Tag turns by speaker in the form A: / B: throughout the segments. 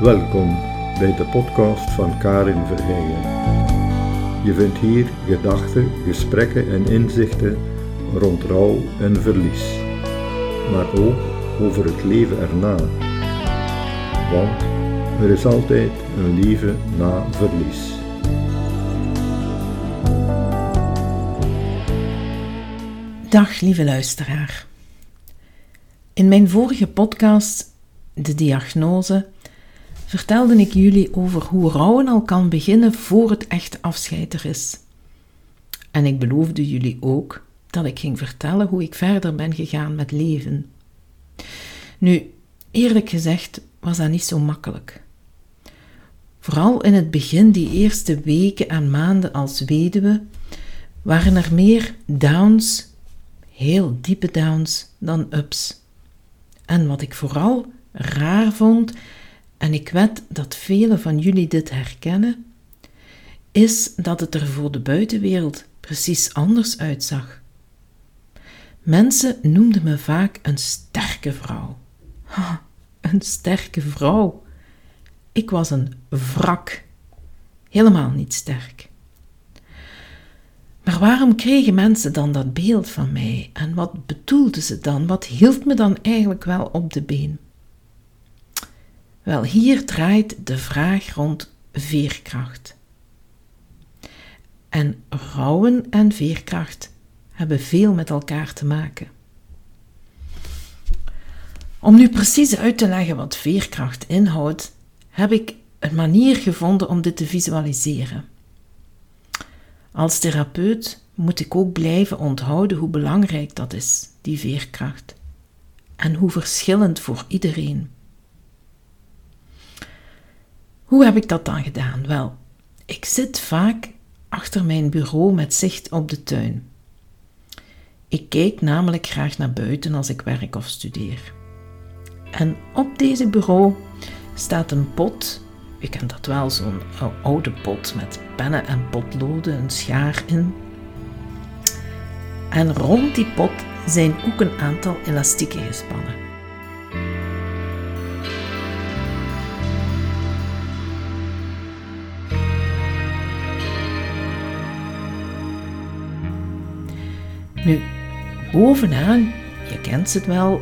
A: Welkom bij de podcast van Karin Verheijen. Je vindt hier gedachten, gesprekken en inzichten rond rouw en verlies, maar ook over het leven erna. Want er is altijd een leven na verlies.
B: Dag lieve luisteraar. In mijn vorige podcast, De Diagnose, vertelde ik jullie over hoe rouwen al kan beginnen voor het echt afscheid er is. En ik beloofde jullie ook dat ik ging vertellen hoe ik verder ben gegaan met leven. Nu, eerlijk gezegd was dat niet zo makkelijk. Vooral in het begin, die eerste weken en maanden als weduwe, waren er meer downs, heel diepe downs, dan ups. En wat ik vooral raar vond, en ik weet dat velen van jullie dit herkennen, is dat het er voor de buitenwereld precies anders uitzag. Mensen noemden me vaak een sterke vrouw. Ha, een sterke vrouw. Ik was een wrak. Helemaal niet sterk. Maar waarom kregen mensen dan dat beeld van mij? En wat bedoelden ze dan? Wat hield me dan eigenlijk wel op de been? Wel, hier draait de vraag rond veerkracht. En rouwen en veerkracht hebben veel met elkaar te maken. Om nu precies uit te leggen wat veerkracht inhoudt, heb ik een manier gevonden om dit te visualiseren. Als therapeut moet ik ook blijven onthouden hoe belangrijk dat is, die veerkracht, en hoe verschillend voor iedereen. Hoe heb ik dat dan gedaan? Wel, ik zit vaak achter mijn bureau met zicht op de tuin. Ik kijk namelijk graag naar buiten als ik werk of studeer. En op deze bureau staat een pot. Je kent dat wel, zo'n oude pot met pennen en potloden, een schaar in. En rond die pot zijn ook een aantal elastieken gespannen. Nu, bovenaan, je kent het wel,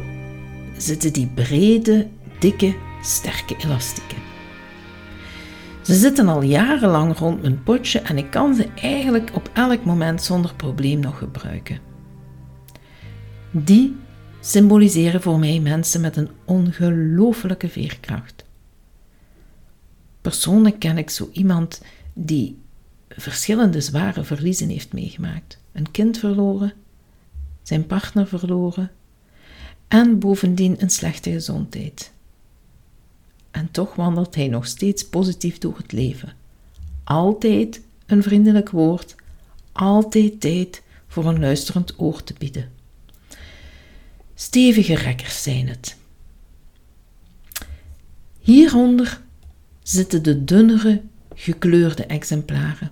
B: zitten die brede, dikke, sterke elastieken. Ze zitten al jarenlang rond mijn potje en ik kan ze eigenlijk op elk moment zonder probleem nog gebruiken. Die symboliseren voor mij mensen met een ongelooflijke veerkracht. Persoonlijk ken ik zo iemand die verschillende zware verliezen heeft meegemaakt. Een kind verloren, zijn partner verloren en bovendien een slechte gezondheid. En toch wandelt hij nog steeds positief door het leven. Altijd een vriendelijk woord, altijd tijd voor een luisterend oor te bieden. Stevige rekkers zijn het. Hieronder zitten de dunnere, gekleurde exemplaren.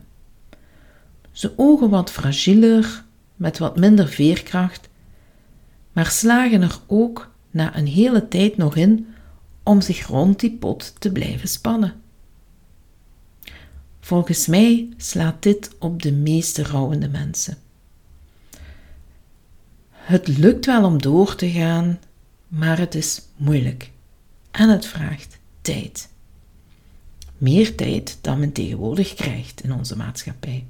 B: Ze ogen wat fragieler, met wat minder veerkracht, maar slagen er ook na een hele tijd nog in om zich rond die pot te blijven spannen. Volgens mij slaat dit op de meeste rouwende mensen. Het lukt wel om door te gaan, maar het is moeilijk en het vraagt tijd. Meer tijd dan men tegenwoordig krijgt in onze maatschappij.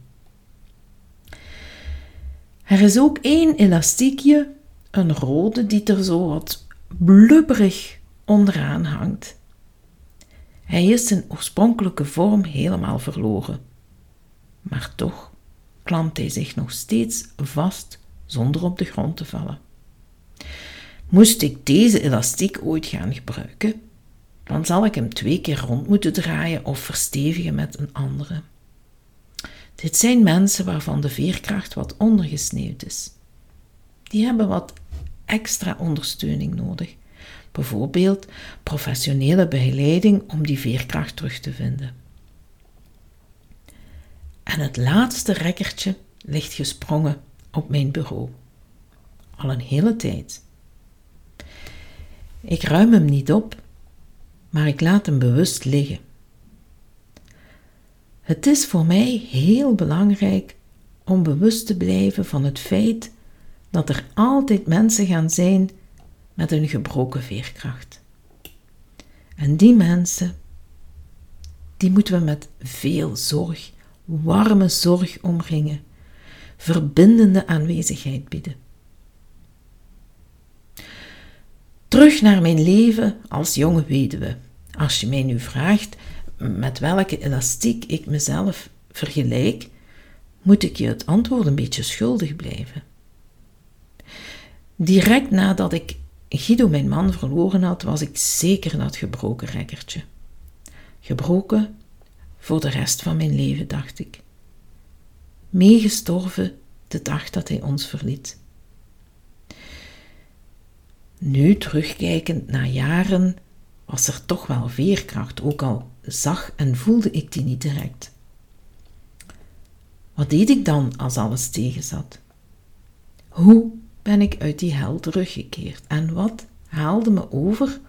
B: Er is ook één elastiekje, een rode, die er zo wat blubberig onderaan hangt. Hij is zijn oorspronkelijke vorm helemaal verloren. Maar toch klampt hij zich nog steeds vast zonder op de grond te vallen. Moest ik deze elastiek ooit gaan gebruiken, dan zal ik hem twee keer rond moeten draaien of verstevigen met een andere. Dit zijn mensen waarvan de veerkracht wat ondergesneeuwd is. Die hebben wat extra ondersteuning nodig. Bijvoorbeeld professionele begeleiding om die veerkracht terug te vinden. En het laatste rekkertje ligt gesprongen op mijn bureau. al een hele tijd. Ik ruim hem niet op, maar ik laat hem bewust liggen. Het is voor mij heel belangrijk om bewust te blijven van het feit dat er altijd mensen gaan zijn met een gebroken veerkracht. En die mensen, die moeten we met veel zorg, warme zorg omringen, verbindende aanwezigheid bieden. Terug naar mijn leven als jonge weduwe. Als je mij nu vraagt met welke elastiek ik mezelf vergelijk, moet ik je het antwoord een beetje schuldig blijven. Direct nadat ik Guido, mijn man, verloren had, was ik zeker dat gebroken rekkertje. Gebroken voor de rest van mijn leven, dacht ik. Meegestorven de dag dat hij ons verliet. Nu, terugkijkend na jaren, was er toch wel veerkracht, ook al zag en voelde ik die niet direct. Wat deed ik dan als alles tegenzat? Hoe ben ik uit die hel teruggekeerd en wat haalde me over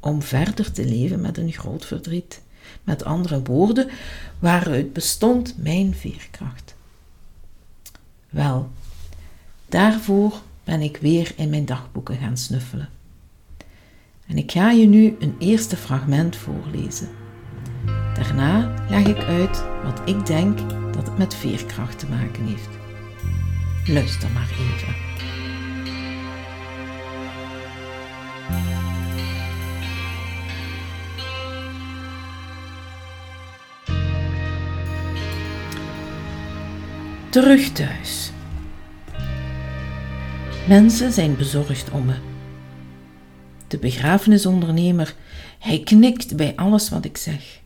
B: om verder te leven met een groot verdriet? Met andere woorden, waaruit bestond mijn veerkracht? Wel, daarvoor ben ik weer in mijn dagboeken gaan snuffelen. En ik ga je nu een eerste fragment voorlezen. Daarna leg ik uit wat ik denk dat het met veerkracht te maken heeft. Luister maar even. Terug thuis. Mensen zijn bezorgd om me. De begrafenisondernemer, hij knikt bij alles wat ik zeg.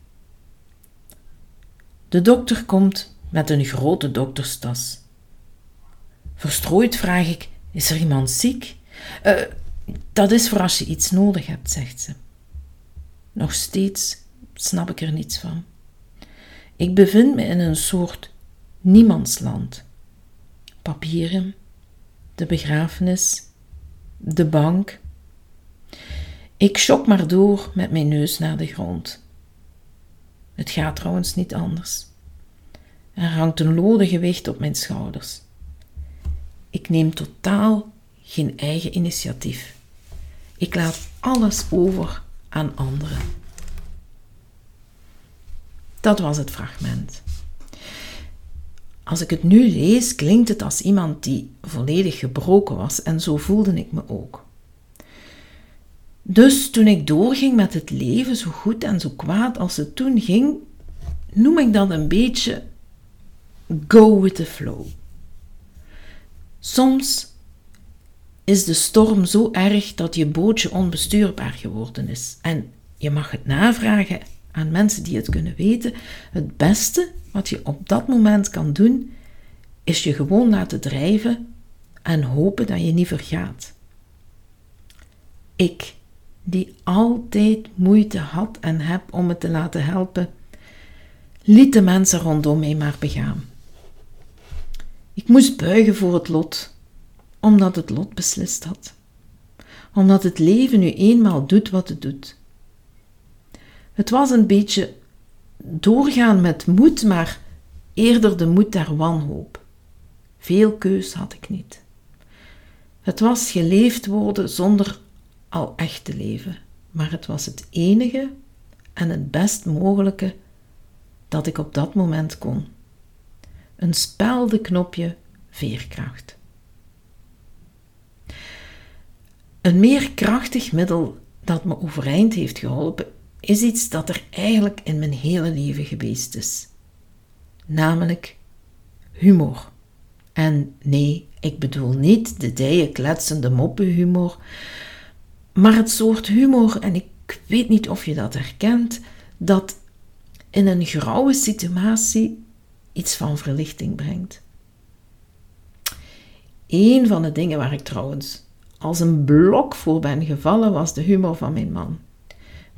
B: De dokter komt met een grote dokterstas. Verstrooid vraag ik: Is er iemand ziek? Uh, dat is voor als je iets nodig hebt, zegt ze. Nog steeds snap ik er niets van. Ik bevind me in een soort niemandsland. Papieren, de begrafenis, de bank. Ik schok maar door met mijn neus naar de grond. Het gaat trouwens niet anders. Er hangt een lode gewicht op mijn schouders. Ik neem totaal geen eigen initiatief. Ik laat alles over aan anderen. Dat was het fragment. Als ik het nu lees, klinkt het als iemand die volledig gebroken was en zo voelde ik me ook. Dus toen ik doorging met het leven, zo goed en zo kwaad als het toen ging, noem ik dat een beetje go with the flow. Soms is de storm zo erg dat je bootje onbestuurbaar geworden is. En je mag het navragen aan mensen die het kunnen weten. Het beste wat je op dat moment kan doen, is je gewoon laten drijven en hopen dat je niet vergaat. Ik, die altijd moeite had en heb om me te laten helpen, liet de mensen rondom mij maar begaan. Ik moest buigen voor het lot, omdat het lot beslist had. Omdat het leven nu eenmaal doet wat het doet. Het was een beetje doorgaan met moed, maar eerder de moed der wanhoop. Veel keus had ik niet. Het was geleefd worden zonder al echt te leven, maar het was het enige en het best mogelijke dat ik op dat moment kon. Een speldenknopje veerkracht. Een meer krachtig middel dat me overeind heeft geholpen is iets dat er eigenlijk in mijn hele leven geweest is. Namelijk humor. En nee, ik bedoel niet de dijen kletsende moppenhumor, maar het soort humor, en ik weet niet of je dat herkent, dat in een grauwe situatie iets van verlichting brengt. Een van de dingen waar ik trouwens als een blok voor ben gevallen was de humor van mijn man.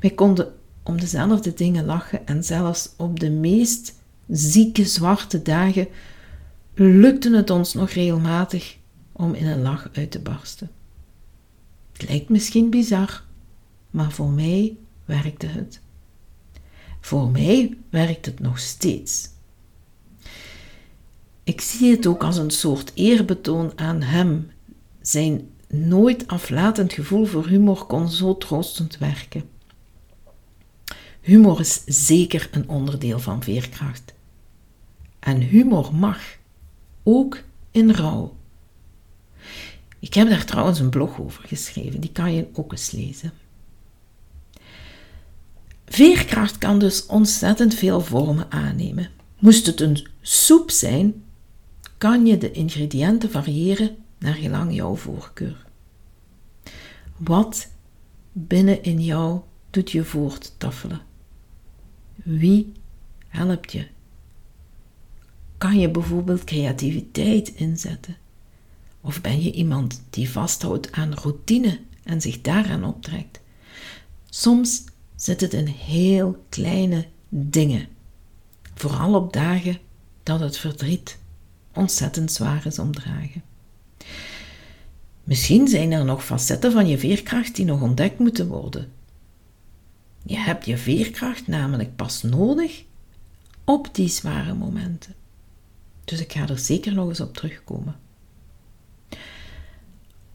B: Wij konden om dezelfde dingen lachen en zelfs op de meest zieke zwarte dagen lukte het ons nog regelmatig om in een lach uit te barsten. Het lijkt misschien bizar, maar voor mij werkte het. Voor mij werkt het nog steeds. Ik zie het ook als een soort eerbetoon aan hem. Zijn nooit aflatend gevoel voor humor kon zo troostend werken. Humor is zeker een onderdeel van veerkracht. En humor mag, ook in rouw. Ik heb daar trouwens een blog over geschreven, die kan je ook eens lezen. Veerkracht kan dus ontzettend veel vormen aannemen. Moest het een soep zijn, kan je de ingrediënten variëren naar gelang jouw voorkeur. Wat binnen in jou doet je voorttaffelen? Wie helpt je? Kan je bijvoorbeeld creativiteit inzetten? Of ben je iemand die vasthoudt aan routine en zich daaraan optrekt? Soms zit het in heel kleine dingen. Vooral op dagen dat het verdriet ontzettend zwaar is omdragen. Misschien zijn er nog facetten van je veerkracht die nog ontdekt moeten worden. Je hebt je veerkracht namelijk pas nodig op die zware momenten. Dus ik ga er zeker nog eens op terugkomen.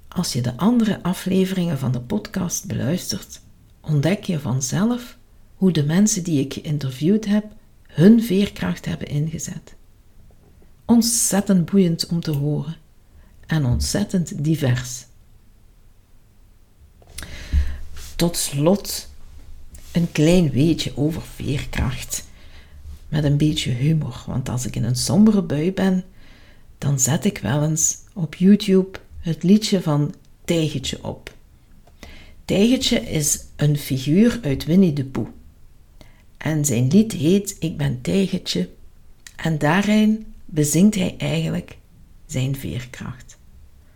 B: Als je de andere afleveringen van de podcast beluistert, ontdek je vanzelf hoe de mensen die ik geïnterviewd heb hun veerkracht hebben ingezet. Ontzettend boeiend om te horen en ontzettend divers. Tot slot een klein weetje over veerkracht. Met een beetje humor, want als ik in een sombere bui ben, dan zet ik wel eens op YouTube het liedje van Tijgertje op. Tijgertje is een figuur uit Winnie de Pooh. En zijn lied heet Ik ben Tijgertje en daarin bezingt hij eigenlijk zijn veerkracht.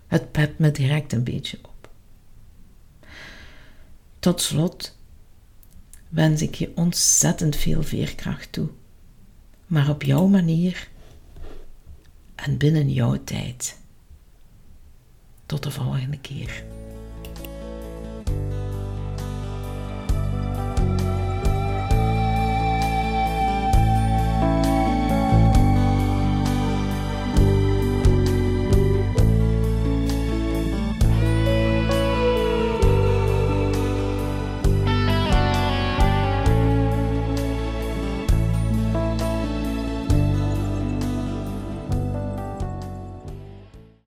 B: Het pept me direct een beetje op. Tot slot wens ik je ontzettend veel veerkracht toe, maar op jouw manier en binnen jouw tijd. Tot de volgende keer.